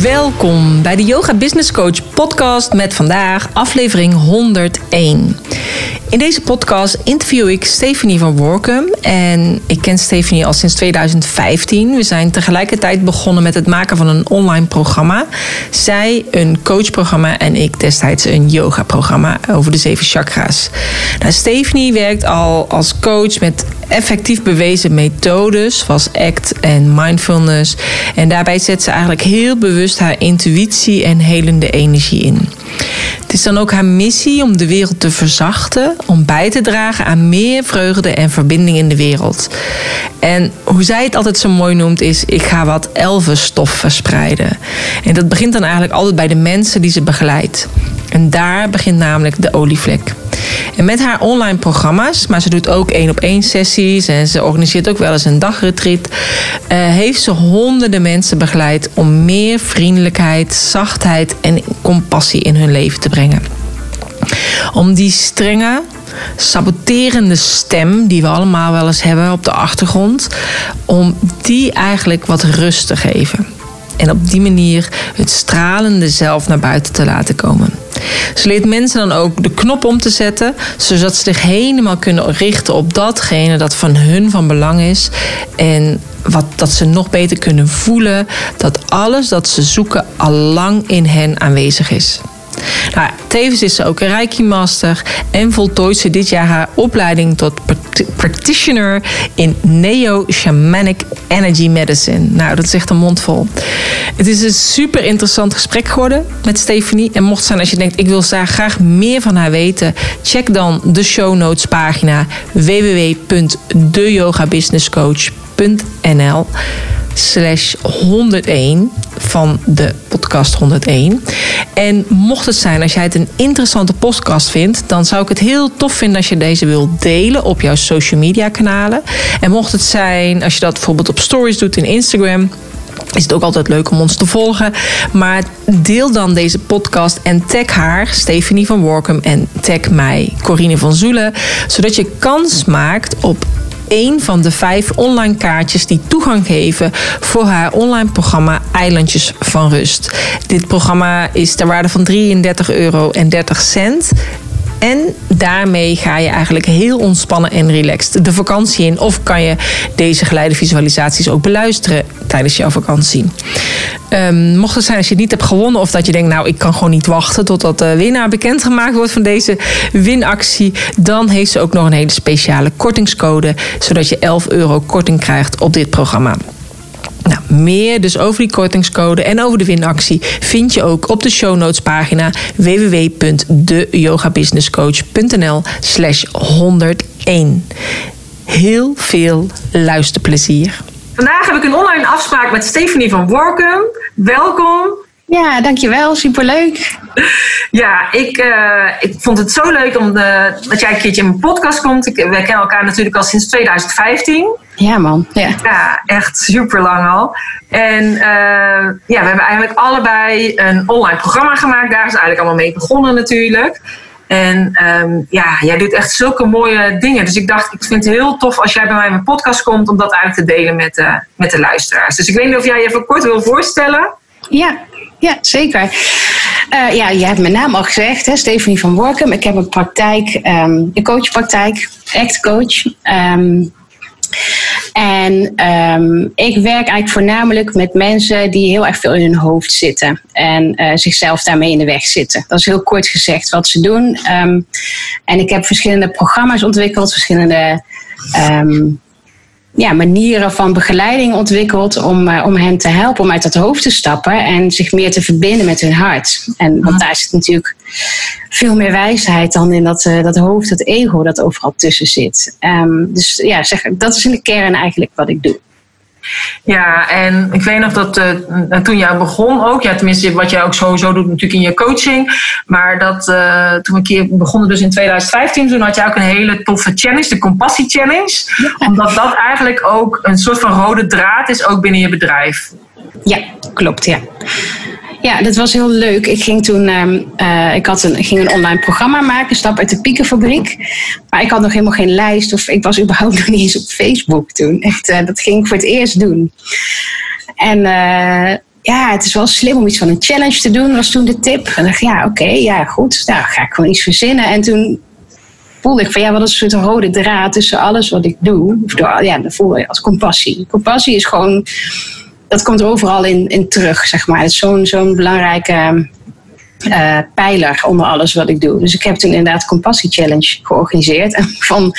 Welkom bij de Yoga Business Coach podcast met vandaag aflevering 101. In deze podcast interview ik Stephanie van Workum. En ik ken Stephanie al sinds 2015. We zijn tegelijkertijd begonnen met het maken van een online programma. Zij een coachprogramma en ik destijds een yoga-programma over de zeven chakra's. Nou, Stephanie werkt al als coach met effectief bewezen methodes, zoals ACT en mindfulness. En daarbij zet ze eigenlijk heel bewust haar intuïtie en helende energie in. Het is dan ook haar missie om de wereld te verzachten, om bij te dragen aan meer vreugde en verbinding in de wereld. En hoe zij het altijd zo mooi noemt is: ik ga wat elfenstof verspreiden. En dat begint dan eigenlijk altijd bij de mensen die ze begeleidt. En daar begint namelijk de olievlek. En met haar online programma's, maar ze doet ook één op één sessies en ze organiseert ook wel eens een dagretreat, uh, heeft ze honderden mensen begeleid om meer vriendelijkheid, zachtheid en compassie in hun leven te brengen. Om die strenge, saboterende stem die we allemaal wel eens hebben op de achtergrond, om die eigenlijk wat rust te geven. En op die manier het stralende zelf naar buiten te laten komen. Ze leert mensen dan ook de knop om te zetten, zodat ze zich helemaal kunnen richten op datgene dat van hun van belang is. En wat, dat ze nog beter kunnen voelen dat alles dat ze zoeken al lang in hen aanwezig is. Nou, tevens is ze ook een Reiki Master en voltooit ze dit jaar haar opleiding tot practitioner in Neo-Shamanic Energy Medicine. Nou, dat is echt een mond vol. Het is een super interessant gesprek geworden met Stephanie. En mocht zijn als je denkt, ik wil daar graag meer van haar weten, check dan de show notes pagina www.deyogabusinesscoach.nl slash 101 van de podcast 101. En mocht het zijn, als jij het een interessante podcast vindt, dan zou ik het heel tof vinden als je deze wil delen op jouw social media kanalen. En mocht het zijn, als je dat bijvoorbeeld op stories doet in Instagram is het ook altijd leuk om ons te volgen. Maar deel dan deze podcast en tag haar, Stephanie van Workum, en tag mij, Corine van Zoelen, zodat je kans maakt op een van de vijf online kaartjes die toegang geven voor haar online programma Eilandjes van Rust. Dit programma is ter waarde van 33 euro en 30 cent. En daarmee ga je eigenlijk heel ontspannen en relaxed de vakantie in. Of kan je deze geleide visualisaties ook beluisteren tijdens jouw vakantie. Um, mocht het zijn als je niet hebt gewonnen of dat je denkt, nou ik kan gewoon niet wachten totdat de winnaar bekendgemaakt wordt van deze winactie, dan heeft ze ook nog een hele speciale kortingscode, zodat je 11 euro korting krijgt op dit programma. Nou, meer dus over die kortingscode en over de winactie vind je ook op de show notes pagina www.deyogabusinesscoach.nl slash 101. Heel veel luisterplezier. Vandaag heb ik een online afspraak met Stephanie van Workum. Welkom. Ja, dankjewel. Superleuk. Ja, ik, uh, ik vond het zo leuk om de, dat jij een keertje in mijn podcast komt. Ik, wij kennen elkaar natuurlijk al sinds 2015. Ja, man. Ja, ja echt super lang al. En uh, ja, we hebben eigenlijk allebei een online programma gemaakt. Daar is eigenlijk allemaal mee begonnen natuurlijk. En um, ja, jij doet echt zulke mooie dingen. Dus ik dacht, ik vind het heel tof als jij bij mij in mijn podcast komt om dat eigenlijk te delen met, uh, met de luisteraars. Dus ik weet niet of jij je even kort wil voorstellen. Ja, ja zeker. Uh, ja, je hebt mijn naam al gezegd, hè, Stephanie van Workum. Ik heb een praktijk, um, een coachpraktijk, act coach. Um, en um, ik werk eigenlijk voornamelijk met mensen die heel erg veel in hun hoofd zitten en uh, zichzelf daarmee in de weg zitten. Dat is heel kort gezegd wat ze doen. En ik heb verschillende programma's ontwikkeld, verschillende ja, manieren van begeleiding ontwikkeld om, uh, om hen te helpen om uit dat hoofd te stappen en zich meer te verbinden met hun hart. En want daar zit natuurlijk veel meer wijsheid dan in dat, uh, dat hoofd, dat ego dat overal tussen zit. Um, dus ja, zeg, dat is in de kern eigenlijk wat ik doe. Ja, en ik weet nog dat uh, toen jij begon ook, ja, tenminste wat jij ook sowieso doet natuurlijk in je coaching, maar dat uh, toen we een keer begonnen dus in 2015, toen had jij ook een hele toffe challenge, de Compassie Challenge, omdat dat eigenlijk ook een soort van rode draad is ook binnen je bedrijf. Ja, klopt, ja. Ja, dat was heel leuk. Ik ging toen, uh, ik had een, ging een online programma maken, Stap uit de Piekenfabriek. Maar ik had nog helemaal geen lijst of ik was überhaupt nog niet eens op Facebook toen. Echt, uh, dat ging ik voor het eerst doen. En uh, ja, het is wel slim om iets van een challenge te doen, was toen de tip. En dacht ja, oké, ja, goed. Nou, ga ik gewoon iets verzinnen. En toen voelde ik van ja, wat is een soort rode draad tussen alles wat ik doe. Of door, ja, dat voel je als compassie. Compassie is gewoon dat komt overal in, in terug, zeg maar. Het is zo'n zo'n belangrijke uh, pijler onder alles wat ik doe. Dus ik heb toen inderdaad Compassie Challenge georganiseerd. En van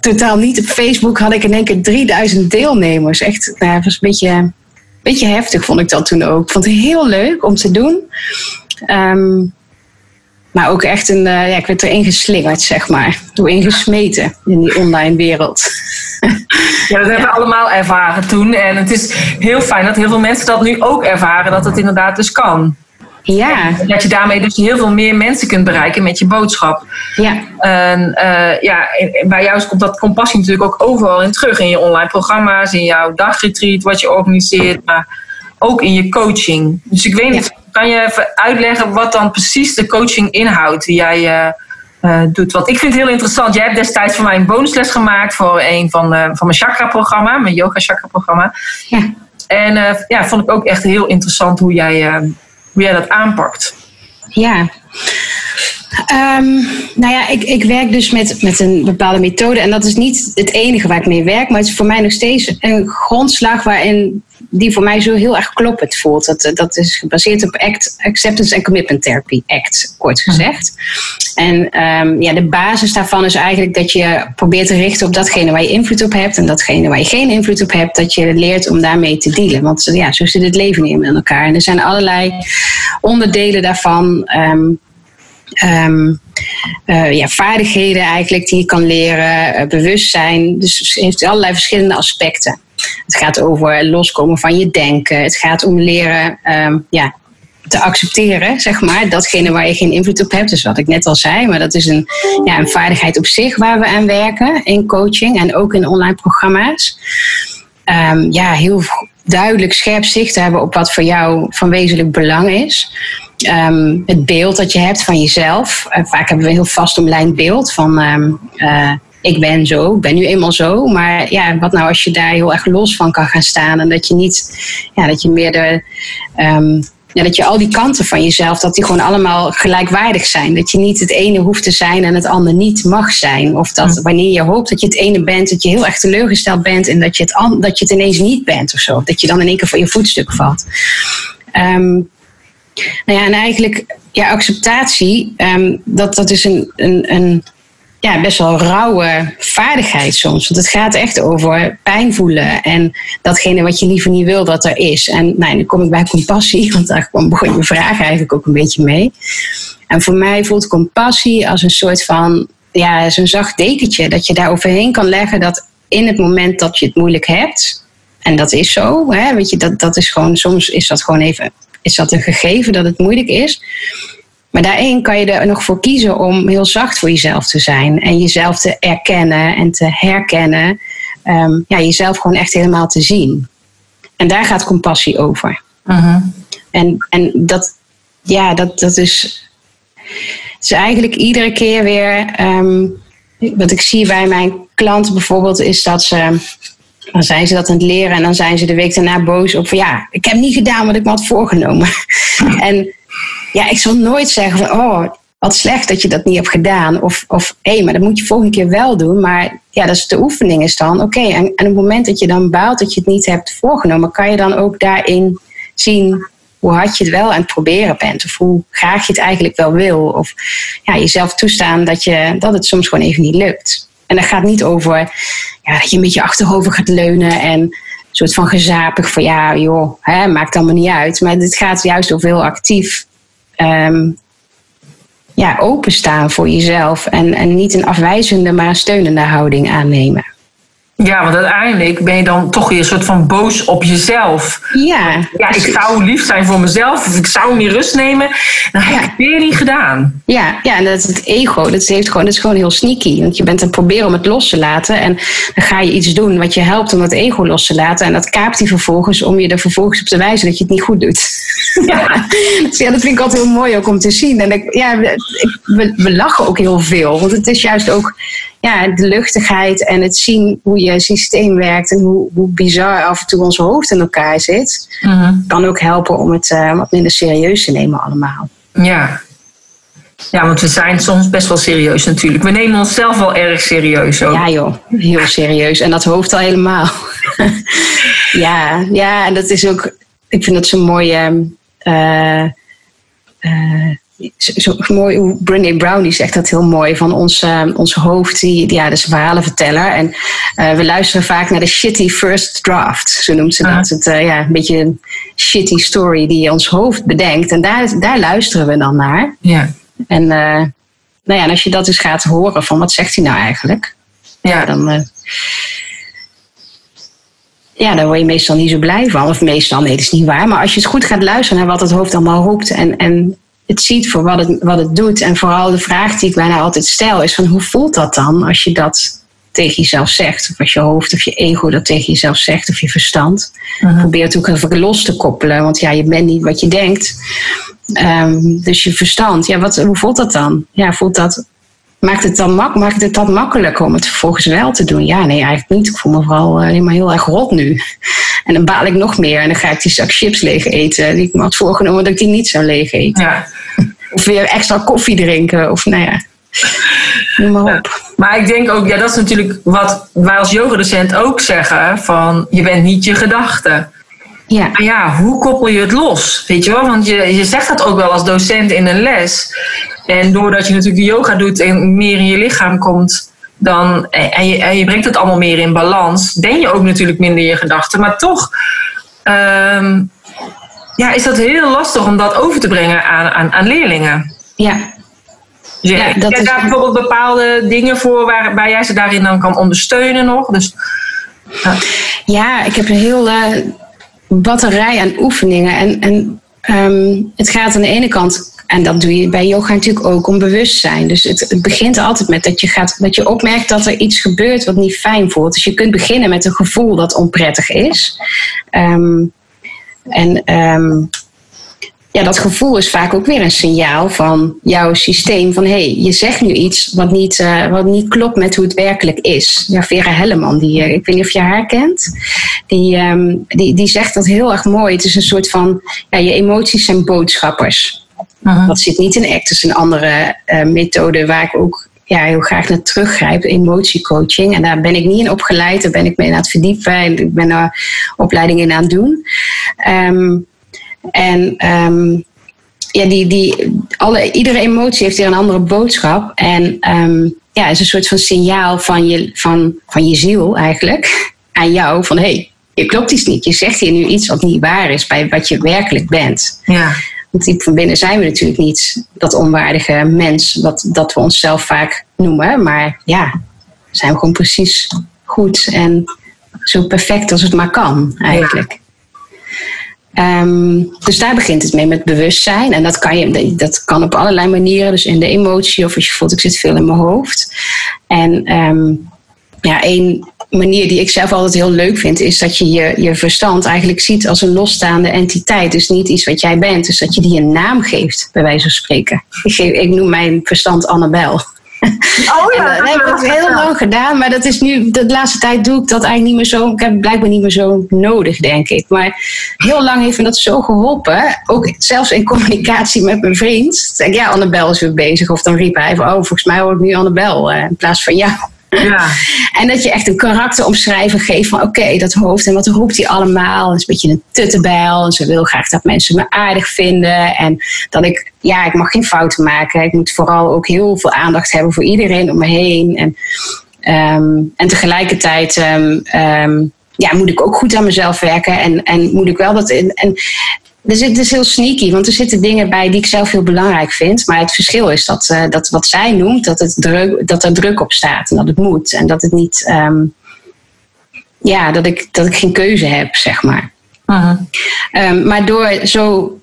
totaal niet op Facebook had ik in één keer 3000 deelnemers. Echt, nou, het was een beetje, beetje heftig, vond ik dat toen ook. Ik vond het heel leuk om te doen. Um, maar ook echt een, uh, ja, ik werd erin geslingerd, zeg maar. Doorheen gesmeten in die online wereld. Ja, dat hebben we allemaal ervaren toen. En het is heel fijn dat heel veel mensen dat nu ook ervaren, dat het inderdaad dus kan. Ja. En dat je daarmee dus heel veel meer mensen kunt bereiken met je boodschap. Ja. En uh, ja, bij jou komt dat compassie natuurlijk ook overal in terug. In je online programma's, in jouw dagretreat wat je organiseert, maar ook in je coaching. Dus ik weet niet, kan je even uitleggen wat dan precies de coaching inhoudt die jij uh, uh, doet? Want ik vind het heel interessant. Jij hebt destijds voor mij een bonusles gemaakt voor een van, uh, van mijn chakra-programma, mijn yoga-chakra-programma. Ja. En ja, vond ik ook echt heel interessant hoe jij, hoe jij dat aanpakt. Ja. Um, nou ja, ik, ik werk dus met, met een bepaalde methode. En dat is niet het enige waar ik mee werk. Maar het is voor mij nog steeds een grondslag waarin die voor mij zo heel erg kloppend voelt. Dat, dat is gebaseerd op ACT, Acceptance and Commitment Therapy, ACT, kort gezegd. En um, ja, de basis daarvan is eigenlijk dat je probeert te richten op datgene waar je invloed op hebt. En datgene waar je geen invloed op hebt, dat je leert om daarmee te dealen. Want ja, zo zit het leven in elkaar. En er zijn allerlei onderdelen daarvan. Um, Um, uh, ja, vaardigheden eigenlijk die je kan leren, uh, bewustzijn. Dus het heeft allerlei verschillende aspecten. Het gaat over loskomen van je denken. Het gaat om leren um, ja, te accepteren, zeg maar. Datgene waar je geen invloed op hebt. Dus wat ik net al zei. Maar dat is een, ja, een vaardigheid op zich waar we aan werken in coaching en ook in online programma's. Um, ja, heel duidelijk scherp zicht te hebben op wat voor jou van wezenlijk belang is. Um, het beeld dat je hebt van jezelf. Uh, vaak hebben we een heel vast omlijnd beeld van um, uh, ik ben zo, ik ben nu eenmaal zo. Maar ja, wat nou als je daar heel erg los van kan gaan staan en dat je niet, ja, dat je meer de. Um, ja, dat je al die kanten van jezelf, dat die gewoon allemaal gelijkwaardig zijn. Dat je niet het ene hoeft te zijn en het ander niet mag zijn. Of dat wanneer je hoopt dat je het ene bent, dat je heel erg teleurgesteld bent en dat je het, dat je het ineens niet bent of zo. Dat je dan in één keer van je voetstuk valt. Um, nou ja, en eigenlijk, ja, acceptatie, um, dat, dat is een, een, een ja, best wel rauwe vaardigheid soms. Want het gaat echt over pijn voelen en datgene wat je liever niet wil dat er is. En nou, nu kom ik bij compassie, want daar begon je vraag eigenlijk ook een beetje mee. En voor mij voelt compassie als een soort van, ja, zo'n zacht dekentje dat je daar overheen kan leggen dat in het moment dat je het moeilijk hebt, en dat is zo, hè, weet je, dat, dat is gewoon, soms is dat gewoon even is dat een gegeven dat het moeilijk is. Maar daarin kan je er nog voor kiezen om heel zacht voor jezelf te zijn. En jezelf te erkennen en te herkennen. Um, ja, jezelf gewoon echt helemaal te zien. En daar gaat compassie over. Uh-huh. En, en dat, ja, dat, dat is, is eigenlijk iedere keer weer. Um, wat ik zie bij mijn klanten bijvoorbeeld, is dat ze dan zijn ze dat aan het leren en dan zijn ze de week daarna boos op van ja, ik heb niet gedaan wat ik me had voorgenomen. en ja, ik zal nooit zeggen van oh, wat slecht dat je dat niet hebt gedaan. Of, of hé, hey, maar dat moet je volgende keer wel doen. Maar ja, dat is de oefening is dan. Oké, en, en op het moment dat je dan baalt dat je het niet hebt voorgenomen, kan je dan ook daarin zien hoe hard je het wel aan het proberen bent. Of hoe graag je het eigenlijk wel wil. Of ja, jezelf toestaan dat, je, dat het soms gewoon even niet lukt. En dat gaat niet over ja, dat je een beetje achterover gaat leunen en een soort van gezapig van ja, joh, hè, maakt allemaal niet uit. Maar het gaat juist over heel actief um, ja, openstaan voor jezelf en, en niet een afwijzende, maar een steunende houding aannemen. Ja, want uiteindelijk ben je dan toch weer een soort van boos op jezelf. Ja. Ja, ik zou lief zijn voor mezelf, of ik zou meer rust nemen. Dan heb ik het weer niet gedaan. Ja, ja, en dat is het ego. Dat, heeft gewoon, dat is gewoon heel sneaky. Want je bent aan het proberen om het los te laten. En dan ga je iets doen wat je helpt om dat ego los te laten. En dat kaapt hij vervolgens om je er vervolgens op te wijzen dat je het niet goed doet. Ja, dus ja dat vind ik altijd heel mooi ook om te zien. En ik, ja, we lachen ook heel veel. Want het is juist ook ja, de luchtigheid en het zien hoe je systeem werkt en hoe, hoe bizar af en toe ons hoofd in elkaar zit, kan ook helpen om het uh, wat minder serieus te nemen allemaal. Ja. Ja, want we zijn soms best wel serieus natuurlijk. We nemen onszelf wel erg serieus ook. Ja joh, heel serieus. En dat hoofd al helemaal. ja, ja, en dat is ook... Ik vind dat zo'n mooie... Uh, zo mooi hoe Brené Brown die zegt dat heel mooi van ons, uh, ons hoofd, die, ja, dat is een verhalenverteller. En uh, we luisteren vaak naar de shitty first draft, zo noemt ze dat. Het, uh, ja, een beetje een shitty story die ons hoofd bedenkt. En daar, daar luisteren we dan naar. Ja. En, nou ja, en als je dat dus gaat horen van wat zegt hij nou eigenlijk? Ja. Dan, ja, daar word je meestal niet zo blij van. Of meestal, nee, dat is niet waar. Maar als je het goed gaat luisteren naar wat het hoofd allemaal roept en, en het ziet voor wat het, wat het doet. En vooral de vraag die ik bijna altijd stel is van hoe voelt dat dan als je dat tegen jezelf zegt? Of als je hoofd of je ego dat tegen jezelf zegt of je verstand. Mhm. Probeer het ook even los te koppelen, want ja, je bent niet wat je denkt. Um, dus je verstand, ja, wat, hoe voelt dat dan? Ja, voelt dat, maakt, het dan mak, maakt het dan makkelijker om het vervolgens wel te doen? Ja, nee, eigenlijk niet. Ik voel me vooral uh, helemaal heel erg rot nu. En dan baal ik nog meer en dan ga ik die zak chips leeg eten. Die ik me had voorgenomen dat ik die niet zou leeg eten. Ja. Of weer extra koffie drinken. Of nou ja, noem maar op. Ja, maar ik denk ook, ja, dat is natuurlijk wat wij als yogadocent ook zeggen. Van, je bent niet je gedachten. Ja. Maar ja, hoe koppel je het los? Weet je wel? Want je, je zegt dat ook wel als docent in een les. En doordat je natuurlijk yoga doet en meer in je lichaam komt... Dan, en, je, en je brengt het allemaal meer in balans... denk je ook natuurlijk minder je gedachten. Maar toch... Um, ja, is dat heel lastig om dat over te brengen aan, aan, aan leerlingen. Ja. Dus ja, dat is... daar bijvoorbeeld bepaalde dingen voor waarbij jij ze daarin dan kan ondersteunen nog. Dus, ja. ja, ik heb een heel uh, batterij aan oefeningen. En, en um, het gaat aan de ene kant, en dat doe je bij yoga natuurlijk ook, om bewustzijn. Dus het, begint altijd met dat je, gaat, dat je opmerkt dat er iets gebeurt wat niet fijn voelt. Dus je kunt beginnen met een gevoel dat onprettig is. Um, en um, ja, dat gevoel is vaak ook weer een signaal van jouw systeem. Van hé, hey, je zegt nu iets wat niet, uh, wat niet klopt met hoe het werkelijk is. Ja, Vera Helleman, die, uh, ik weet niet of je haar kent. Die, um, die, die zegt dat heel erg mooi. Het is een soort van, ja, je emoties zijn boodschappers. Uh-huh. Dat zit niet in ACT, dat is een andere uh, methode waar ik ook ja, heel graag naar teruggrijp, emotiecoaching. En daar ben ik niet in opgeleid, daar ben ik mee aan het verdiepen en ik ben daar opleidingen in aan het doen. Um, en um, ja, die, die, alle, iedere emotie heeft weer een andere boodschap. En um, ja, is een soort van signaal van je, van, van je ziel eigenlijk aan jou van hé, hey, je klopt iets niet. Je zegt hier nu iets wat niet waar is bij wat je werkelijk bent. Ja. Want diep van binnen zijn we natuurlijk niet dat onwaardige mens, wat, dat we onszelf vaak noemen. Maar ja, zijn we gewoon precies goed en zo perfect als het maar kan, eigenlijk. Ja. Um, dus daar begint het mee met bewustzijn. En dat kan, je, dat kan op allerlei manieren. Dus in de emotie of als je voelt, ik zit veel in mijn hoofd. En um, ja, één manier die ik zelf altijd heel leuk vind, is dat je, je je verstand eigenlijk ziet als een losstaande entiteit. Dus niet iets wat jij bent. Dus dat je die een naam geeft, bij wijze van spreken. Ik, geef, ik noem mijn verstand Annabel. Oh ja, en dat heb ik heel lang gedaan, maar dat is nu, de laatste tijd doe ik dat eigenlijk niet meer zo. Ik heb het blijkbaar niet meer zo nodig, denk ik. Maar heel lang heeft me dat zo geholpen. Ook zelfs in communicatie met mijn vriend. Dan denk ja, Annabel is weer bezig. Of dan riep hij van, oh, volgens mij hoor ik nu Annabel uh, in plaats van jou. Ja. En dat je echt een karakteromschrijving geeft van oké, dat hoofd en wat roept hij allemaal. Het is een beetje een tuttebel. En ze wil graag dat mensen me aardig vinden. En dat ik, ja, ik mag geen fouten maken. Ik moet vooral ook heel veel aandacht hebben voor iedereen om me heen. En, um, en tegelijkertijd um, um, ja, moet ik ook goed aan mezelf werken. En, en moet ik wel dat. In, en zit, het is heel sneaky, want er zitten dingen bij die ik zelf heel belangrijk vind. Maar het verschil is dat, uh, dat wat zij noemt, dat, het druk, dat er druk op staat en dat het moet. En dat het niet. Um, ja, dat, ik, dat ik geen keuze heb, zeg maar. Mhm. Ehm, maar door zo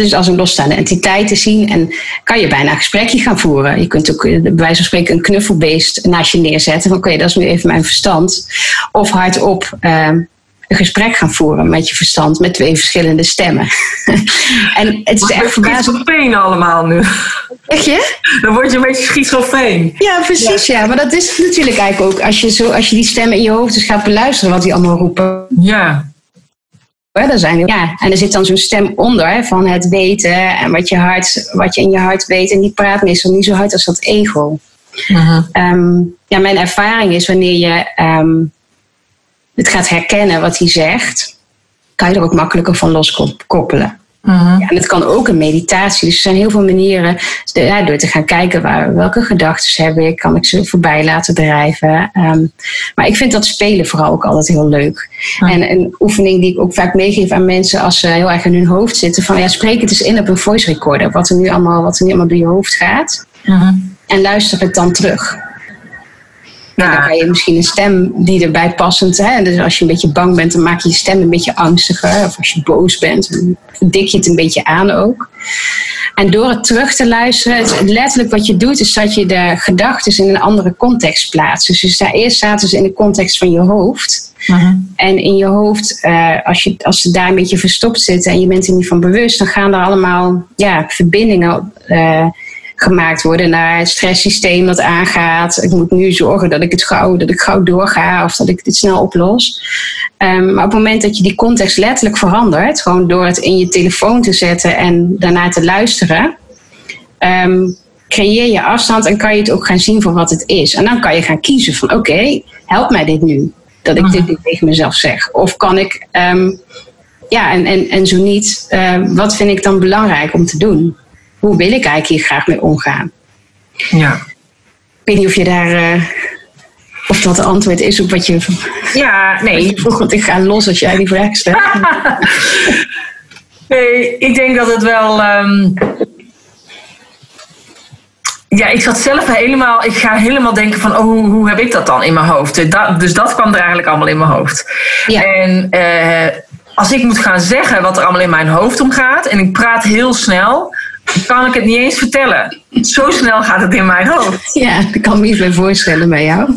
dus als een losstaande entiteit te zien. En kan je bijna een gesprekje gaan voeren. Je kunt ook eh, bij wijze van spreken een knuffelbeest naast je neerzetten. Van oké, dat is nu even mijn verstand. Of hardop ehm, een gesprek gaan voeren met je verstand. Met twee verschillende stemmen. en het is echt verbazend. schizofreen allemaal nu. Echt je? Dan word je een beetje schizofreen. Ja, precies. Ja. Maar dat is natuurlijk eigenlijk ook als je, zo, als je die stemmen in je hoofd dus gaat beluisteren wat die allemaal roepen. Ja. Hè, daar zijn, ja, en er zit dan zo'n stem onder van het weten en wat je, hart, wat je in je hart weet. En die praat meestal niet zo hard als dat ego. Mhm. Ehm, ja, mijn ervaring is wanneer je ehm, het gaat herkennen wat hij zegt, kan je er ook makkelijker van loskoppelen. Mhm. Ja, en het kan ook een meditatie. Dus er zijn heel veel manieren ja, door te gaan kijken waar, welke gedachten heb ik, kan ik ze voorbij laten drijven. Ehm, maar ik vind dat spelen vooral ook altijd heel leuk. En een oefening die ik ook vaak meegeef aan mensen als ze heel erg in hun hoofd zitten: van ja, spreek het eens in op een voice recorder, wat er nu allemaal, wat er nu allemaal door je hoofd gaat. Mhm. En luister het dan terug. En dan Ja. kan je misschien een stem die erbij passend. Hè? Dus als je een beetje bang bent, dan maak je je stem een beetje angstiger. Of als je boos bent, dan dik je het een beetje aan ook. En door het terug te luisteren, het, letterlijk wat je doet, is dat je de gedachten in een andere context plaatst. Dus je sta, eerst zaten ze in de context van je hoofd. En in je hoofd, eh, als, je, als ze daar een beetje verstopt zitten en je bent er niet van bewust, dan gaan er allemaal ja, verbindingen eh, gemaakt worden naar het stresssysteem dat aangaat. Ik moet nu zorgen dat ik het gauw, dat ik gauw doorga of dat ik dit snel oplos. Ehm, maar op het moment dat je die context letterlijk verandert, gewoon door het in je telefoon te zetten en daarna te luisteren, ehm, creëer je afstand en kan je het ook gaan zien voor wat het is. En dan kan je gaan kiezen van oké, help mij dit nu. Dat ik dit nu tegen mezelf zeg. Of kan ik, ehm, ja, en, en, en zo niet, wat vind ik dan belangrijk om te doen? Hoe wil ik eigenlijk hier graag mee omgaan? Ja. Ik weet niet of je daar, eh, of dat de antwoord is op wat je, Ja, nee. je vroeg. Want ik ga los als jij die vraag stelt. Nee, ik denk dat het wel. ehm, ja, ik zat zelf helemaal. Ik ga helemaal denken van, oh, hoe, hoe heb ik dat dan in mijn hoofd? Dat, dus dat kwam er eigenlijk allemaal in mijn hoofd. Ja. En eh, als ik moet gaan zeggen wat er allemaal in mijn hoofd omgaat, en ik praat heel snel, kan ik het niet eens vertellen. Zo snel gaat het in mijn hoofd. Ja, dat kan ik me iets bij voorstellen bij jou.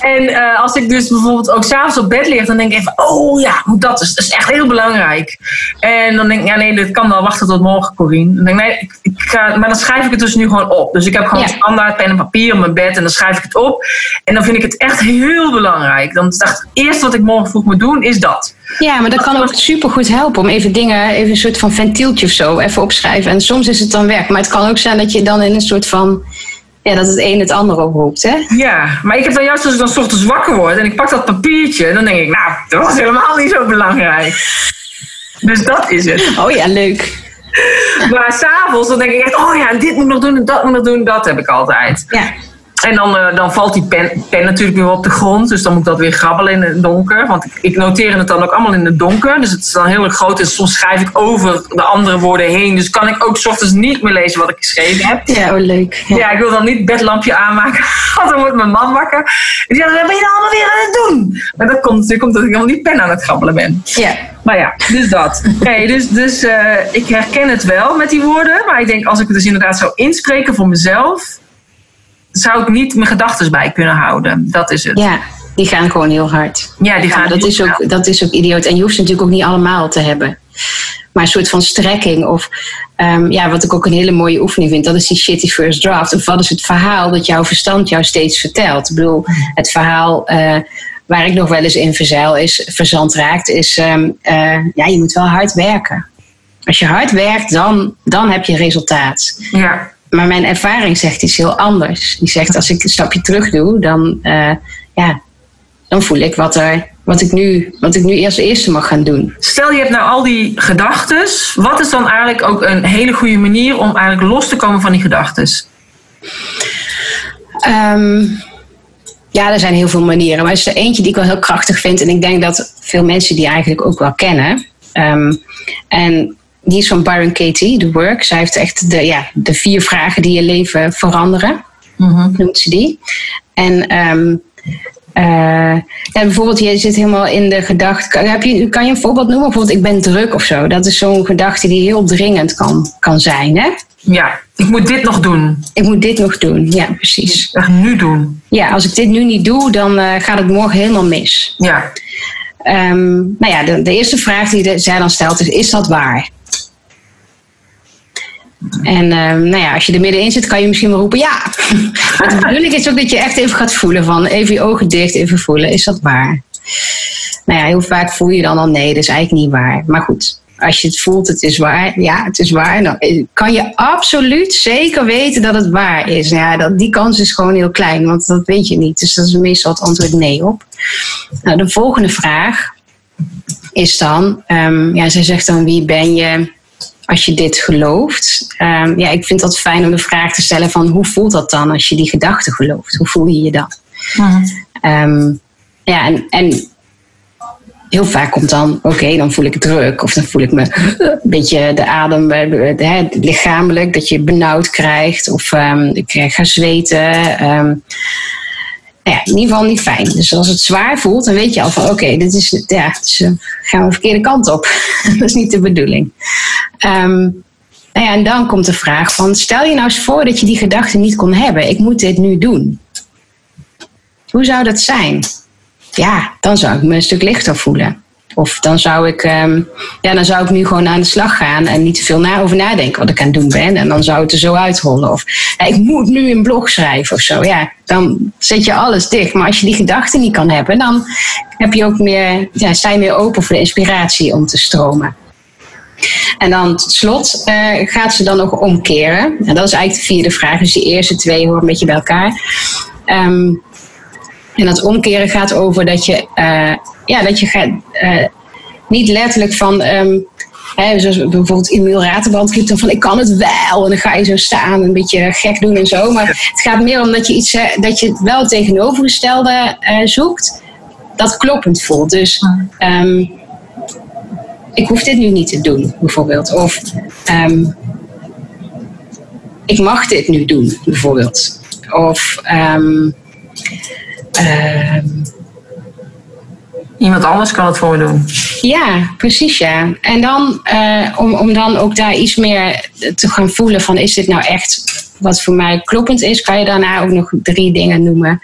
En eh, als ik dus bijvoorbeeld ook s'avonds op bed lig, dan denk ik even, oh ja, dat is, dat is echt heel belangrijk. En dan denk ik, ja nee, dit kan wel wachten tot morgen, Corine. Dan denk ik, nee, ik, ik ga, maar dan schrijf ik het dus nu gewoon op. Dus ik heb gewoon Ja. standaard pen en papier op mijn bed en dan schrijf ik het op. En dan vind ik het echt heel belangrijk. Dan dacht ik, het eerste wat ik morgen vroeg moet doen, is dat. Ja, maar dat kan ook supergoed helpen om even dingen, even een soort van ventieltje of zo, even opschrijven. En soms is het dan weg. Maar het kan ook zijn dat je dan in een soort van, ja, dat het een het ander oproept, hè? Ja, maar ik heb dan juist als ik dan ochtends wakker word en ik pak dat papiertje, dan denk ik, nou, dat was helemaal niet zo belangrijk. Dus dat is het. Oh ja, leuk. Maar s'avonds dan denk ik echt, oh ja, dit moet nog doen en dat moet nog doen. Dat heb ik altijd. Ja, En dan, eh, dan valt die pen, pen natuurlijk weer op de grond. Dus dan moet ik dat weer grabbelen in het donker. Want ik, ik noteer het dan ook allemaal in het donker. Dus het is dan heel erg groot. En soms schrijf ik over de andere woorden heen. Dus kan ik ook 's ochtends niet meer lezen wat ik geschreven heb. ja oh, leuk. Ja. Ja, ik wil dan niet het bedlampje aanmaken. Want dan wordt mijn man wakker. En die zegt, wat ben je nou allemaal weer aan het doen? Maar dat komt natuurlijk omdat ik helemaal die pen aan het grabbelen ben. ja. Maar ja, dus dat. Oké, dus dus eh, ik herken het wel met die woorden. Maar ik denk, als ik het dus inderdaad zou inspreken voor mezelf... zou ik niet mijn gedachten bij kunnen houden. Dat is het. Ja, die gaan gewoon heel hard. Ja, die gaan Ja, dat, heel is ook, dat is ook idioot. En je hoeft ze natuurlijk ook niet allemaal te hebben. Maar een soort van strekking. Of ehm, ja, wat ik ook een hele mooie oefening vind. Dat is die shitty first draft. Of wat is het verhaal dat jouw verstand jou steeds vertelt. Ik bedoel, het verhaal eh, waar ik nog wel eens in verzeil is, verzand raakt. Is ehm, eh, ja, je moet wel hard werken. Als je hard werkt, dan, dan heb je resultaat. Ja, Maar mijn ervaring zegt iets heel anders. Die zegt als ik een stapje terug doe, dan, eh, ja, dan voel ik wat, er, wat, ik nu, wat ik nu eerst eerste mag gaan doen. Stel je hebt nou al die gedachten. Wat is dan eigenlijk ook een hele goede manier om eigenlijk los te komen van die gedachten? Ehm, ja, er zijn heel veel manieren. Maar er is er eentje die ik wel heel krachtig vind. En ik denk dat veel mensen die eigenlijk ook wel kennen. Ehm, en die is van Byron Katie, The Work. Zij heeft echt de, ja, de vier vragen die je leven veranderen. noemt ze die. En ehm, ja, bijvoorbeeld, je zit helemaal in de gedachte. Kan, heb je, kan je een voorbeeld noemen? Bijvoorbeeld, ik ben druk of zo. Dat is zo'n gedachte die heel dringend kan, kan zijn. Hè? Ja, ik moet dit nog doen. Ik moet dit nog doen, ja, precies. Echt nu doen. Ja, als ik dit nu niet doe, dan uh, gaat het morgen helemaal mis. Ja. Um, nou ja, de, de, eerste vraag die zij dan stelt is: is dat waar? En um, nou ja, als je er middenin zit, kan je misschien wel roepen ja. maar de bedoeling is ook dat je echt even gaat voelen van even je ogen dicht, even voelen, is dat waar? Nou ja, heel vaak voel je dan al nee, dat is eigenlijk niet waar. Maar goed, als je het voelt, het is waar, ja, het is waar, dan kan je absoluut zeker weten dat het waar is. Nou ja, dat, die kans is gewoon heel klein, want dat weet je niet. Dus dat is meestal het antwoord nee op. Nou, de volgende vraag is dan, um, ja, zij zegt dan wie ben je als je dit gelooft? Um, ja, ik vind dat fijn om de vraag te stellen van hoe voelt dat dan als je die gedachte gelooft? Hoe voel je je dan? Mhm. Um, ja, en, en heel vaak komt dan, oké, dan voel ik druk. Of dan voel ik me een beetje de adem, hè, lichamelijk, dat je benauwd krijgt. Of um, ik ga zweten. Um, ja, in ieder geval niet fijn. Dus als het zwaar voelt, dan weet je al van, oké, dit is, ja, dus, gaan we de verkeerde kant op. dat is niet de bedoeling. Um, nou ja, en dan komt de vraag van, stel je nou eens voor dat je die gedachte niet kon hebben. Ik moet dit nu doen. Hoe zou dat zijn? ja, dan zou ik me een stuk lichter voelen. Of dan zou ik, um, ja, dan zou ik nu gewoon aan de slag gaan en niet te veel over nadenken wat ik aan het doen ben. En dan zou het er zo uitrollen. Of ja, ik moet nu een blog schrijven of zo. Ja, dan zet je alles dicht. Maar als je die gedachten niet kan hebben, dan heb je ook meer, ja, sta je meer open voor de inspiratie om te stromen. En dan tot slot uh, gaat ze dan nog omkeren. En dat is eigenlijk de vierde vraag. Dus die eerste twee horen een beetje bij elkaar. Um, en dat omkeren gaat over dat je, uh, ja, dat je gaat, uh, niet letterlijk van, um, hè, zoals bijvoorbeeld Emiel Raterband riep dan van ik kan het wel. En dan ga je zo staan, een beetje gek doen en zo. Maar het gaat meer om dat je iets, dat je wel het tegenovergestelde uh, zoekt, dat kloppend voelt. Dus um, ik hoef dit nu niet te doen, bijvoorbeeld. Of um, ik mag dit nu doen, bijvoorbeeld. Of um, Iemand anders kan het voor doen. Ja, precies ja. En dan, uh, om, om dan ook daar iets meer te gaan voelen van is dit nou echt wat voor mij kloppend is, kan je daarna ook nog drie dingen noemen.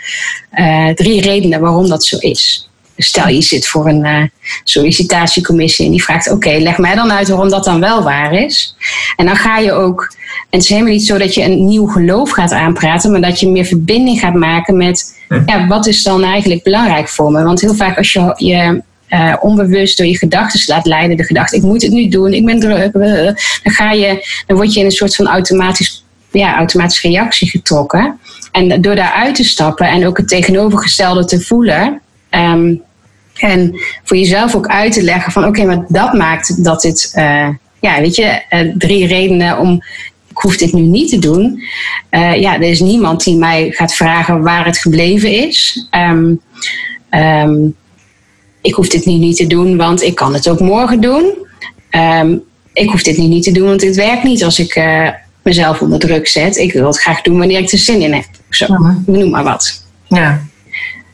Uh, drie redenen waarom dat zo is. Dus stel je zit voor een uh, sollicitatiecommissie en die vraagt: Oké, okay, leg mij dan uit waarom dat dan wel waar is. En dan ga je ook, en het is helemaal niet zo dat je een nieuw geloof gaat aanpraten, maar dat je meer verbinding gaat maken met: ja, wat is dan eigenlijk belangrijk voor me? Want heel vaak als je je uh, onbewust door je gedachten laat leiden, de gedachte: ik moet het nu doen, ik ben druk, dan, ga je, dan word je in een soort van automatisch, ja, automatische reactie getrokken. En door daaruit te stappen en ook het tegenovergestelde te voelen. Um, en voor jezelf ook uit te leggen van oké, okay, maar dat maakt dat dit, uh, ja, weet je, uh, drie redenen om, ik hoef dit nu niet te doen. Uh, ja, er is niemand die mij gaat vragen waar het gebleven is. Um, um, ik hoef dit nu niet te doen, want ik kan het ook morgen doen. Um, ik hoef dit nu niet te doen, want dit werkt niet als ik mezelf onder druk zet. Ik wil het graag doen wanneer ik er zin in heb. Zo, noem maar wat. Ja.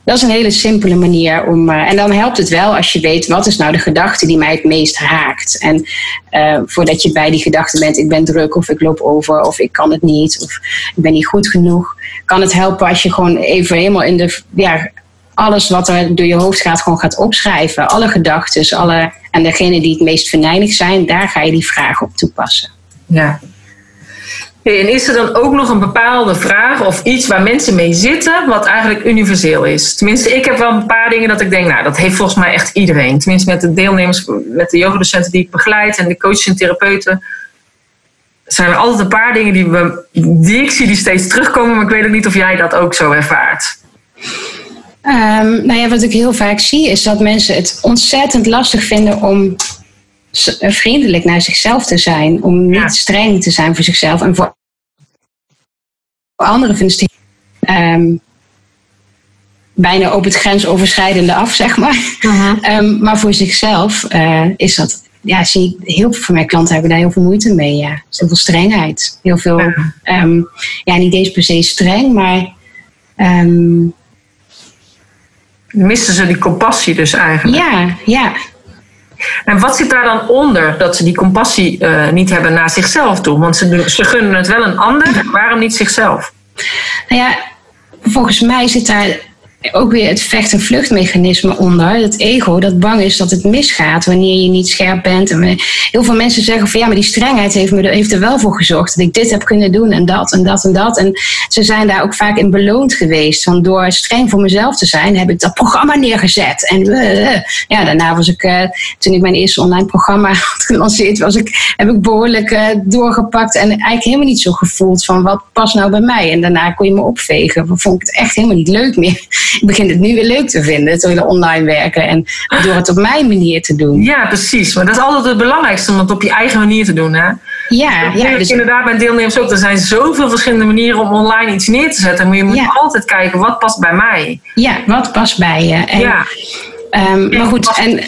Dat is een hele simpele manier om. Uh, en dan helpt het wel als je weet wat is nou de gedachte die mij het meest raakt. En uh, voordat je bij die gedachte bent, ik ben druk of ik loop over of ik kan het niet of ik ben niet goed genoeg, kan het helpen als je gewoon even helemaal in de. Ja, alles wat er door je hoofd gaat, gewoon gaat opschrijven. Alle gedachten, alle. En degene die het meest venijnig zijn, daar ga je die vragen op toepassen. Ja, en is er dan ook nog een bepaalde vraag of iets waar mensen mee zitten, wat eigenlijk universeel is? Tenminste, ik heb wel een paar dingen dat ik denk, nou, dat heeft volgens mij echt iedereen. Tenminste, met de deelnemers, met de yogadocenten die ik begeleid en de coaches en therapeuten, zijn er altijd een paar dingen die, we, die ik zie die steeds terugkomen, maar ik weet ook niet of jij dat ook zo ervaart. Um, nou ja, wat ik heel vaak zie is dat mensen het ontzettend lastig vinden om vriendelijk naar zichzelf te zijn. Om niet ja. streng te zijn voor zichzelf. En voor anderen vinden ze um, bijna op het grensoverschrijdende af, zeg maar. Uh-huh. Um, maar voor zichzelf uh, is dat... Ja, zie ik heel veel van mijn klanten hebben daar heel veel moeite mee. Ja. Heel veel strengheid. Heel veel... Um, ja niet eens per se streng, maar... Missen ze die compassie dus eigenlijk? Ja, ja. En wat zit daar dan onder dat ze die compassie uh, niet hebben naar zichzelf toe? Want ze, ze gunnen het wel een ander, waarom niet zichzelf? Nou ja, volgens mij zit daar ook weer het vecht- en vluchtmechanisme onder. Het ego dat bang is dat het misgaat wanneer je niet scherp bent. En heel veel mensen zeggen van ja, maar die strengheid heeft, me, heeft er wel voor gezorgd dat ik dit heb kunnen doen en dat en dat en dat. En ze zijn daar ook vaak in beloond geweest. Want door streng voor mezelf te zijn, heb ik dat programma neergezet. En uh, ja, daarna was ik, uh, toen ik mijn eerste online programma had gelanceerd, was ik, heb ik behoorlijk uh, doorgepakt. En eigenlijk helemaal niet zo gevoeld van wat past nou bij mij. En daarna kon je me opvegen. Vond ik het echt helemaal niet leuk meer ik begin het nu weer leuk te vinden, het hele online werken. En door het op mijn manier te doen. Ja, precies. Maar dat is altijd het belangrijkste om het op je eigen manier te doen. Hè? Ja, dat ja. Dus... inderdaad bij deelnemers ook. Er zijn zoveel verschillende manieren om online iets neer te zetten. Maar je moet ja. altijd kijken, wat past bij mij? Ja, wat past bij je? En, ja. Um, maar goed, en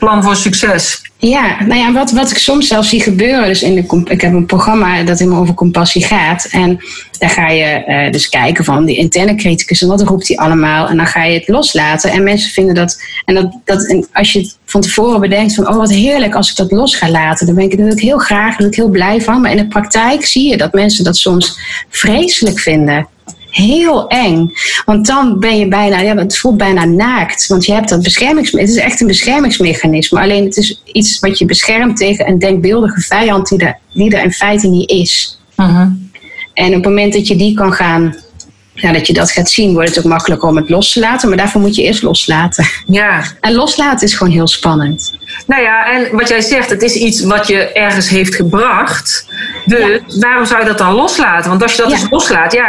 plan voor succes. Ja, nou ja, wat, wat ik soms zelf zie gebeuren. Dus in de, ik heb een programma dat helemaal over compassie gaat. En daar ga je uh, dus kijken van die interne criticus en wat roept hij allemaal. En dan ga je het loslaten. En mensen vinden dat. En, dat, dat, en als je het van tevoren bedenkt van, oh wat heerlijk als ik dat los ga laten. Dan ben ik, ik heel graag, ben ik heel blij van. Maar in de praktijk zie je dat mensen dat soms vreselijk vinden heel eng. Want dan ben je bijna, ja, het voelt bijna naakt. Want je hebt dat beschermingsmechanisme. Het is echt een beschermingsmechanisme. Alleen het is iets wat je beschermt tegen een denkbeeldige vijand die er, die er in feite niet is. Uh-huh. En op het moment dat je die kan gaan. Ja, dat je dat gaat zien, wordt het ook makkelijker om het los te laten. Maar daarvoor moet je eerst loslaten. Ja. En loslaten is gewoon heel spannend. Nou ja, en wat jij zegt, het is iets wat je ergens heeft gebracht. Dus ja. waarom zou je dat dan loslaten? Want als je dat Ja. dus loslaat, ja,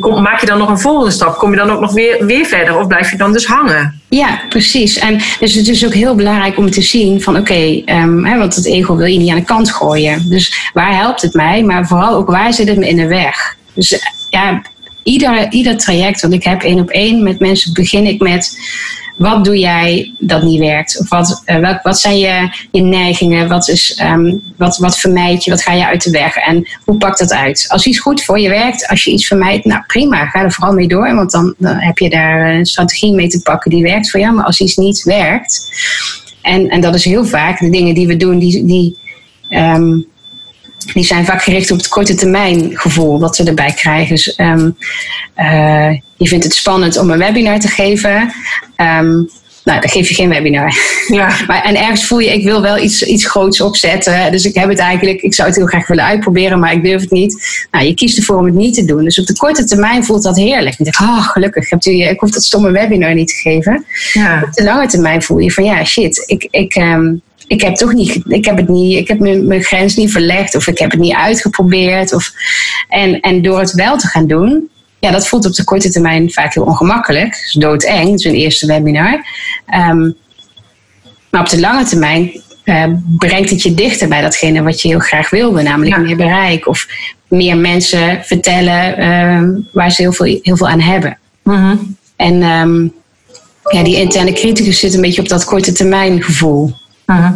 kom- maak je dan nog een volgende stap? Kom je dan ook nog weer, weer verder? Of blijf je dan dus hangen? Ja, precies. En dus het is ook heel belangrijk om te zien van oké, ehm, want het ego wil je niet aan de kant gooien. Dus waar helpt het mij? Maar vooral ook waar zit het me in de weg? Dus ja, ieder, ieder traject wat ik heb één op één met mensen begin ik met wat doe jij dat niet werkt? Of wat, eh, welk, wat zijn je, je neigingen? Wat, is, ehm, wat, wat vermijd je? Wat ga je uit de weg? En hoe pakt dat uit? Als iets goed voor je werkt, als je iets vermijdt, nou prima, ga er vooral mee door. Want dan, heb je daar een strategie mee te pakken die werkt voor jou. Maar als iets niet werkt, en, en dat is heel vaak de dingen die we doen, die, die, ehm, die zijn vaak gericht op het korte termijn gevoel dat ze erbij krijgen. Dus ehm, eh, je vindt het spannend om een webinar te geven. Ehm, nou, dan geef je geen webinar. Ja. Maar, en ergens voel je, ik wil wel iets, iets groots opzetten. Dus ik heb het eigenlijk, ik zou het heel graag willen uitproberen, maar ik durf het niet. Nou, je kiest ervoor om het niet te doen. Dus op de korte termijn voelt dat heerlijk. Je denkt, oh gelukkig, hebt u, ik hoef dat stomme webinar niet te geven. Ja. Op de lange termijn voel je van, ja shit, ik, ik, ehm, ik heb toch niet, ik heb het niet, ik heb mijn, mijn grens niet verlegd of ik heb het niet uitgeprobeerd. Of, en, en door het wel te gaan doen, ja, dat voelt op de korte termijn vaak heel ongemakkelijk. Is doodeng, een eerste webinar. Ehm, maar op de lange termijn eh, brengt het je dichter bij datgene wat je heel graag wilde, namelijk Ja. meer bereik of meer mensen vertellen ehm, waar ze heel veel, heel veel aan hebben. Mhm. En ehm, ja, die interne criticus zit een beetje op dat korte termijn gevoel.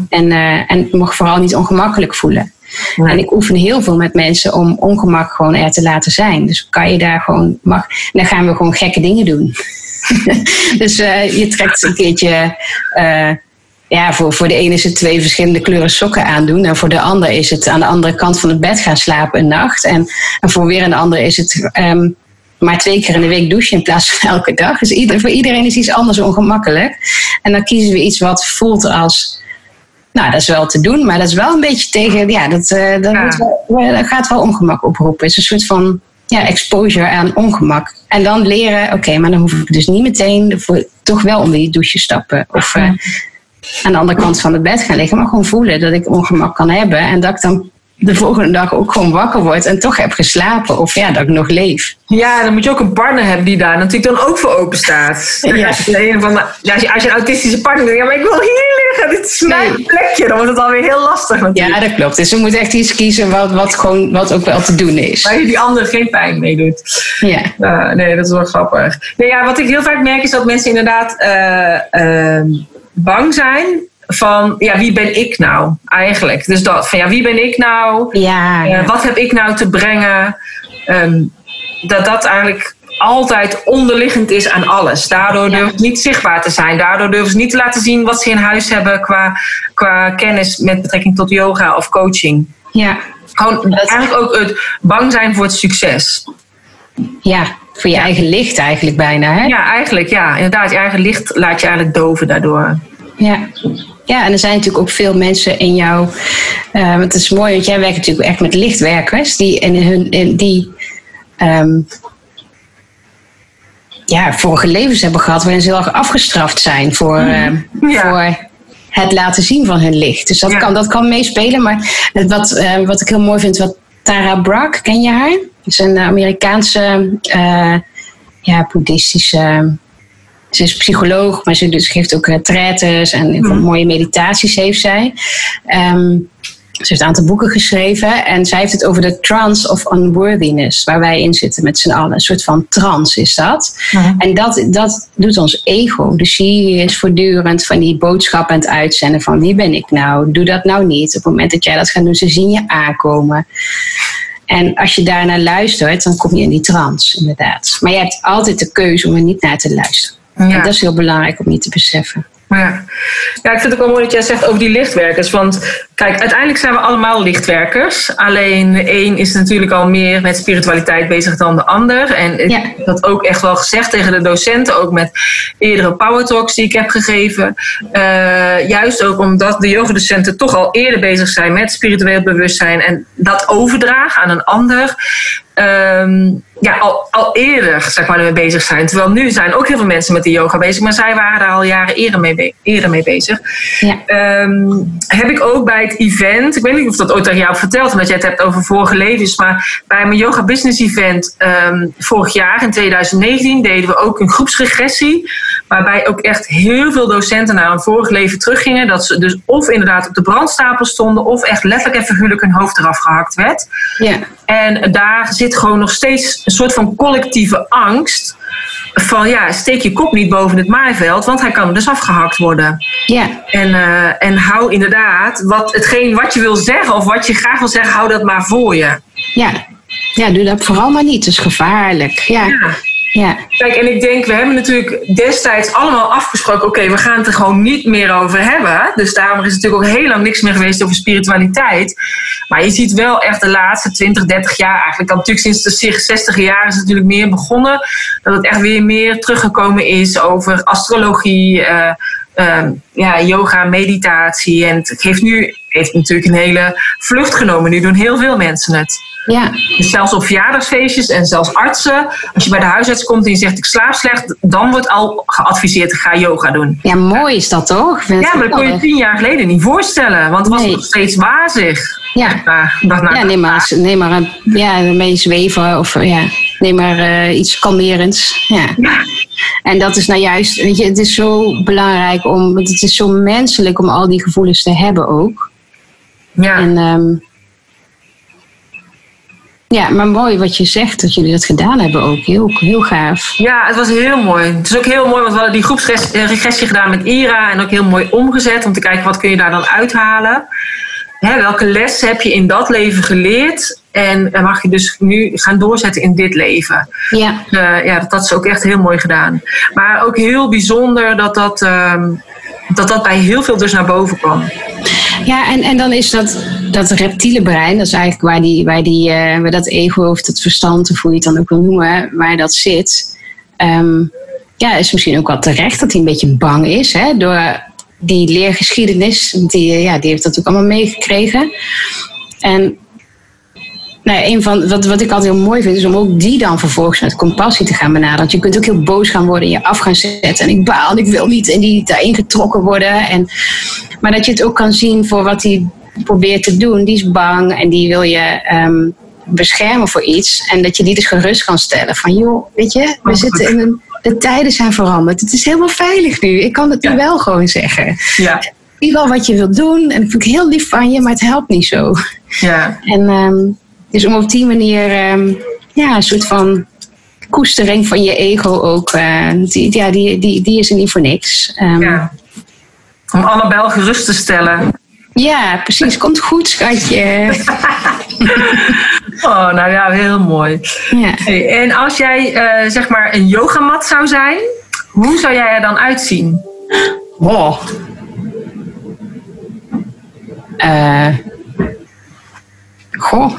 En, eh, en het mag vooral niet ongemakkelijk voelen. En ik oefen heel veel met mensen om ongemak gewoon er te laten zijn. Dus kan je daar gewoon, mag, dan gaan we gewoon gekke dingen doen. dus eh, je trekt een keertje, eh, ja, voor, voor de ene is het twee verschillende kleuren sokken aandoen. En voor de ander is het aan de andere kant van het bed gaan slapen een nacht. En, en voor weer een ander is het ehm, maar twee keer in de week douchen in plaats van elke dag. Dus ieder, voor iedereen is iets anders ongemakkelijk. En dan kiezen we iets wat voelt als nou, dat is wel te doen, maar dat is wel een beetje tegen. Ja, dat, eh, dat, Ja. wel- dat gaat wel ongemak oproepen. Het is een soort van ja, exposure aan ongemak. En dan leren, oké, maar dan hoef ik dus niet meteen voor, toch wel onder die douche stappen. Of eh, aan de andere kant van het bed gaan liggen, maar gewoon voelen dat ik ongemak kan hebben. En dat ik dan de volgende dag ook gewoon wakker word en toch heb geslapen. Of ja, dat ik nog leef. Ja, dan moet je ook een partner hebben die daar natuurlijk dan ook voor open staat. Ja. Als, je van als, je, een autistische partner denkt, ja, maar ik wil hier dit is mijn Nee. plekje, dan wordt het alweer heel lastig natuurlijk. Ja, dat klopt. Dus we moeten echt iets kiezen wat, wat, gewoon, wat ook wel te doen is. Waar je die ander geen pijn mee doet. Ja. Ja, nee, dat is wel grappig. Nee, ja, wat ik heel vaak merk is dat mensen inderdaad eh, ehm, bang zijn van, ja, wie ben ik nou eigenlijk? Dus dat, van ja, wie ben ik nou? Ja, Eh, ja. wat heb ik nou te brengen? Ehm, dat dat eigenlijk altijd onderliggend is aan alles. Daardoor Ja. durven ze niet zichtbaar te zijn. Daardoor durven ze niet te laten zien wat ze in huis hebben qua, qua kennis met betrekking tot yoga of coaching. Ja, Gewoon Dat- eigenlijk ook het bang zijn voor het succes. ja, voor je eigen licht eigenlijk bijna. Hè? Ja, eigenlijk ja. Inderdaad, je eigen licht laat je eigenlijk doven daardoor. Ja. ja, en er zijn natuurlijk ook veel mensen in jou. eh, het is mooi, want jij werkt natuurlijk echt met lichtwerkers die in hun in die ehm, ja, vorige levens hebben gehad waarin ze heel erg afgestraft zijn voor, eh, Ja. voor het laten zien van hun licht. Dus dat, Ja. kan, dat kan meespelen. Maar wat, eh, wat ik heel mooi vind, wat Tara Brach, ken je haar? Dat is een Amerikaanse uh, ja, boeddhistische ze is psycholoog, maar ze dus geeft ook retraites en Mhm. mooie meditaties heeft zij. Ehm, ze heeft een aantal boeken geschreven en zij heeft het over de trance of unworthiness, waar wij in zitten met z'n allen. Een soort van trance is dat. En dat, dat doet ons ego. Dus die is voortdurend van die boodschap aan het uitzenden van wie ben ik nou? Doe dat nou niet. Op het moment dat jij dat gaat doen, ze zien je aankomen. En als je daarnaar luistert, dan kom je in die trance, inderdaad. Maar je hebt altijd de keuze om er niet naar te luisteren. En dat is heel belangrijk om je te beseffen. Ja. ja, ik vind het ook wel mooi dat jij zegt over die lichtwerkers. Want kijk, uiteindelijk zijn we allemaal lichtwerkers. Alleen de een is natuurlijk al meer met spiritualiteit bezig dan de ander. En ik Ja. heb dat ook echt wel gezegd tegen de docenten, ook met eerdere power talks die ik heb gegeven. Eh, juist ook omdat de yogadocenten toch al eerder bezig zijn met spiritueel bewustzijn en dat overdragen aan een ander. Ehm, ja, al, al eerder zeg maar, ermee bezig zijn. Terwijl nu zijn ook heel veel mensen met de yoga bezig, maar zij waren daar al jaren eerder mee, eerder mee bezig. Ja. Ehm, heb ik ook bij event, ik weet niet of dat ooit aan jou verteld, omdat jij het hebt over vorige levens, maar bij mijn yoga business event ehm, vorig jaar in 2019 deden we ook een groepsregressie, waarbij ook echt heel veel docenten naar een vorig leven teruggingen, dat ze dus of inderdaad op de brandstapel stonden, of echt letterlijk en figuurlijk hun hoofd eraf gehakt werd. Ja. En daar zit gewoon nog steeds een soort van collectieve angst. Van ja, steek je kop niet boven het maaiveld, want hij kan dus afgehakt worden. Ja. En, eh, en hou inderdaad, wat, hetgeen wat je wil zeggen of wat je graag wil zeggen, hou dat maar voor je. Ja. Ja, doe dat vooral maar niet. Het is gevaarlijk. Ja. Ja. Ja. Kijk, en ik denk, we hebben natuurlijk destijds allemaal afgesproken, oké, we gaan het er gewoon niet meer over hebben. Dus daarom is natuurlijk ook heel lang niks meer geweest over spiritualiteit. Maar je ziet wel echt de laatste 20, 30 jaar, eigenlijk natuurlijk sinds de 60 jaar is het natuurlijk meer begonnen, dat het echt weer meer teruggekomen is over astrologie, eh, eh, ja, yoga, meditatie. En het heeft nu heeft natuurlijk een hele vlucht genomen. Nu doen heel veel mensen het. Ja. Dus zelfs op verjaardagsfeestjes en zelfs artsen. Als je bij de huisarts komt en je zegt ik slaap slecht, dan wordt al geadviseerd ga yoga doen. ja, mooi is dat toch? Ja, maar dat kon je tien jaar geleden niet voorstellen, want het was Nee. nog steeds wazig. Ja. Dacht, nou, Ja, neem maar, neem maar een, ja, mee zweven of ja, neem maar eh, iets kalmerends. Ja. En dat is nou juist, weet je, het is zo belangrijk om, want het is zo menselijk om al die gevoelens te hebben ook. ja. En ehm, ja, maar mooi wat je zegt, dat jullie dat gedaan hebben ook. Heel, heel gaaf. Ja, het was heel mooi. Het is ook heel mooi, want we hadden die groepsregressie gedaan met Ira en ook heel mooi omgezet om te kijken wat kun je daar dan uithalen. Hè, welke les heb je in dat leven geleerd en en mag je dus nu gaan doorzetten in dit leven? Ja, Eh, ja, dat, dat is ook echt heel mooi gedaan. Maar ook heel bijzonder dat dat, ehm, dat, dat bij heel veel dus naar boven kwam. Ja en, en dan is dat, dat reptiele brein, dat is eigenlijk waar, die, waar, die, eh, waar dat ego of dat verstand, of hoe je het dan ook wil noemen, waar dat zit. Ehm, ja, is misschien ook wel terecht dat hij een beetje bang is hè, door die leergeschiedenis. Die, eh, ja, die heeft dat ook allemaal meegekregen. En nou, een van, wat, wat ik altijd heel mooi vind, is om ook die dan vervolgens met compassie te gaan benaderen. Want je kunt ook heel boos gaan worden en je af gaan zetten. En ik baal, ik wil niet in die daarin getrokken worden. En, maar dat je het ook kan zien voor wat hij probeert te doen. Die is bang en die wil je ehm, beschermen voor iets. En dat je die dus gerust kan stellen. Van joh, weet je, we zitten in een... De tijden zijn veranderd. Het is helemaal veilig nu. Ik kan het nu wel gewoon zeggen. Ja, Ik zie wel wat je wilt doen. En dat vind ik heel lief van je, maar het helpt niet zo. ja, En ehm, dus om op die manier ehm, ja, een soort van koestering van je ego ook. eh, die, ja, die, die, die is er niet voor niks. Ja. Ja. Om Annabel gerust te stellen. precies. Komt goed, schatje. Oh, nou ja, heel mooi. Ja. Hey, en als jij eh, zeg maar een yogamat zou zijn, hoe zou jij er dan uitzien? Oh. Eh. goh.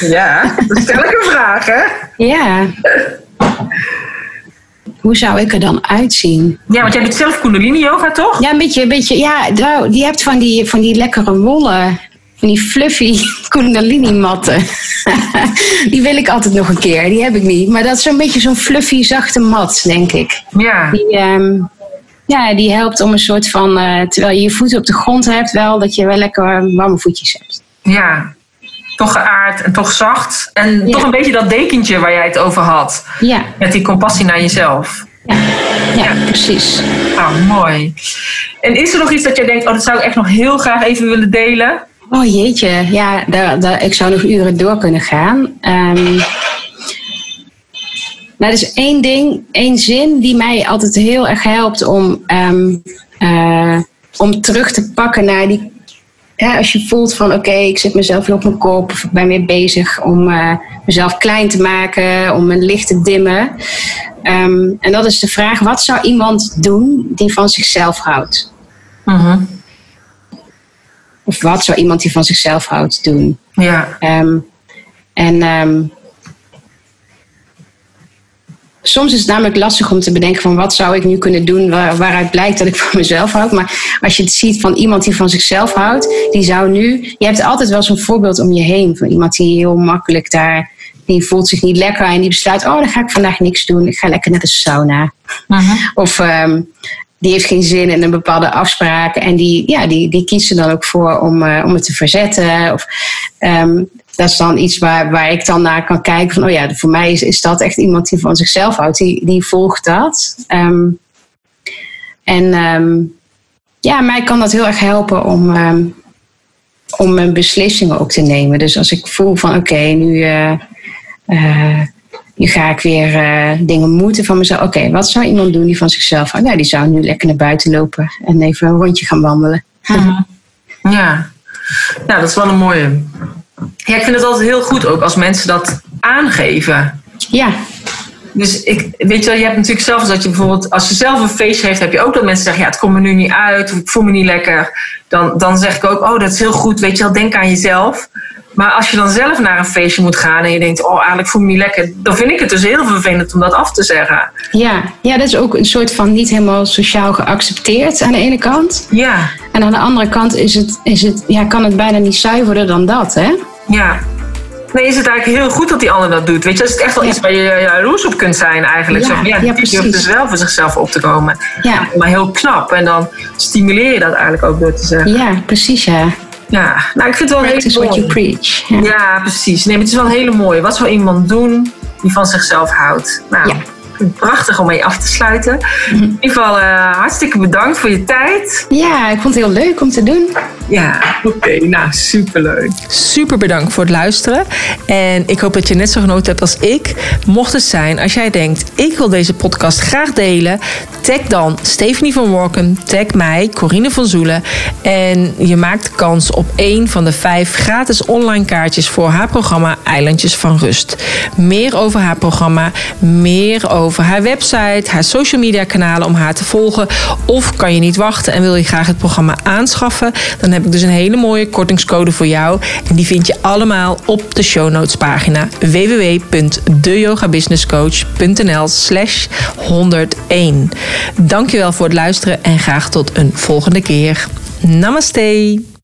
Ja, dat stel ik een vraag, hè? Ja. Hoe zou ik er dan uitzien? Ja, want jij doet zelf kundalini yoga, toch? Ja, een beetje, een beetje ja, nou, die hebt van die, van die lekkere wollen, van die fluffy kundalini matten. die wil ik altijd nog een keer, die heb ik niet. Maar dat is een beetje zo'n fluffy, zachte mat, denk ik. Ja. Die, ehm, ja, die helpt om een soort van, eh, terwijl je je voeten op de grond hebt, wel dat je wel lekker warme voetjes hebt. Ja. Toch geaard en toch zacht. En Ja. toch een beetje dat dekentje waar jij het over had. Ja, Met die compassie naar jezelf. ja, ja, precies. Ah, mooi. En is er nog iets dat jij denkt, oh, dat zou ik echt nog heel graag even willen delen? Oh jeetje, ja, daar, daar, ik zou nog uren door kunnen gaan. Ehm, nou, er is één ding, één zin die mij altijd heel erg helpt om, ehm, eh, om terug te pakken naar die. Ja, als je voelt van oké, ik zit mezelf weer op mijn kop of ik ben weer bezig om eh, mezelf klein te maken, om mijn licht te dimmen. Ehm, en dat is de vraag: wat zou iemand doen die van zichzelf houdt? Mhm. Of wat zou iemand die van zichzelf houdt doen? Ja. Ehm, en ehm, soms is het namelijk lastig om te bedenken van wat zou ik nu kunnen doen waar- waaruit blijkt dat ik van mezelf houd. Maar als je het ziet van iemand die van zichzelf houdt, die zou nu. Je hebt altijd wel zo'n voorbeeld om je heen van iemand die heel makkelijk daar. Die voelt zich niet lekker en die besluit: oh, dan ga ik vandaag niks doen. Ik ga lekker naar de sauna. Mhm. Of ehm, die heeft geen zin in een bepaalde afspraak. En die, ja, die, die kiest er dan ook voor om, eh, om het te verzetten. Of, ehm, dat is dan iets waar, waar ik dan naar kan kijken. Van, oh ja, voor mij is, is dat echt iemand die van zichzelf houdt. Die, die volgt dat. Ehm, en ehm, ja, mij kan dat heel erg helpen om, ehm, om mijn beslissingen ook te nemen. Dus als ik voel van oké, nu... nu ga ik weer eh, dingen moeten van mezelf. Oké, wat zou iemand doen die van zichzelf houdt? Nou, die zou nu lekker naar buiten lopen en even een rondje gaan wandelen. Ja. ja, dat is wel een mooie. Ja, ik vind het altijd heel goed ook als mensen dat aangeven. Ja, Dus ik, weet je wel, je hebt natuurlijk zelf dat je bijvoorbeeld, als je zelf een feestje heeft, heb je ook dat mensen zeggen, ja, het komt me nu niet uit, of ik voel me niet lekker. Dan, dan zeg ik ook, oh, dat is heel goed, weet je wel, denk aan jezelf. Maar als je dan zelf naar een feestje moet gaan en je denkt, oh, eigenlijk voel ik me niet lekker, dan vind ik het dus heel vervelend om dat af te zeggen. ja, ja, dat is ook een soort van niet helemaal sociaal geaccepteerd aan de ene kant. Ja, En aan de andere kant is het, is het, ja, kan het bijna niet zuiverder dan dat, hè? ja. Nee, is het eigenlijk heel goed dat die ander dat doet. Weet je, dat is echt wel Ja. iets waar je jaloers op kunt zijn eigenlijk. Ja, Zo ja, ja, die durft precies. dus wel voor zichzelf op te komen. Ja, Maar heel knap. En dan stimuleer je dat eigenlijk ook door te zeggen. ja precies, ja. Ja, nou, ik vind het wel heel Practice what you preach. Ja. Ja, precies. Nee, maar het is wel een hele mooie. Wat zou iemand doen die van zichzelf houdt? Nou, Ja. Prachtig om mee af te sluiten. In ieder geval eh, hartstikke bedankt voor je tijd. ja, ik vond het heel leuk om te doen. Ja, oké. nou, superleuk. Super bedankt voor het luisteren. En ik hoop dat je net zo genoten hebt als ik. Mocht het zijn, als jij denkt, ik wil deze podcast graag delen, tag dan Stephanie van Workum, tag mij, Corine van Zoelen. En je maakt kans op één van de vijf gratis online kaartjes voor haar programma Eilandjes van Rust. Meer over haar programma, meer over haar website, haar social media kanalen om haar te volgen. Of kan je niet wachten en wil je graag het programma aanschaffen? Dan heb ik dus een hele mooie kortingscode voor jou. En die vind je allemaal op de show notes pagina www.deyogabusinesscoach.nl slash 101. Dankjewel voor het luisteren en graag tot een volgende keer. Namaste.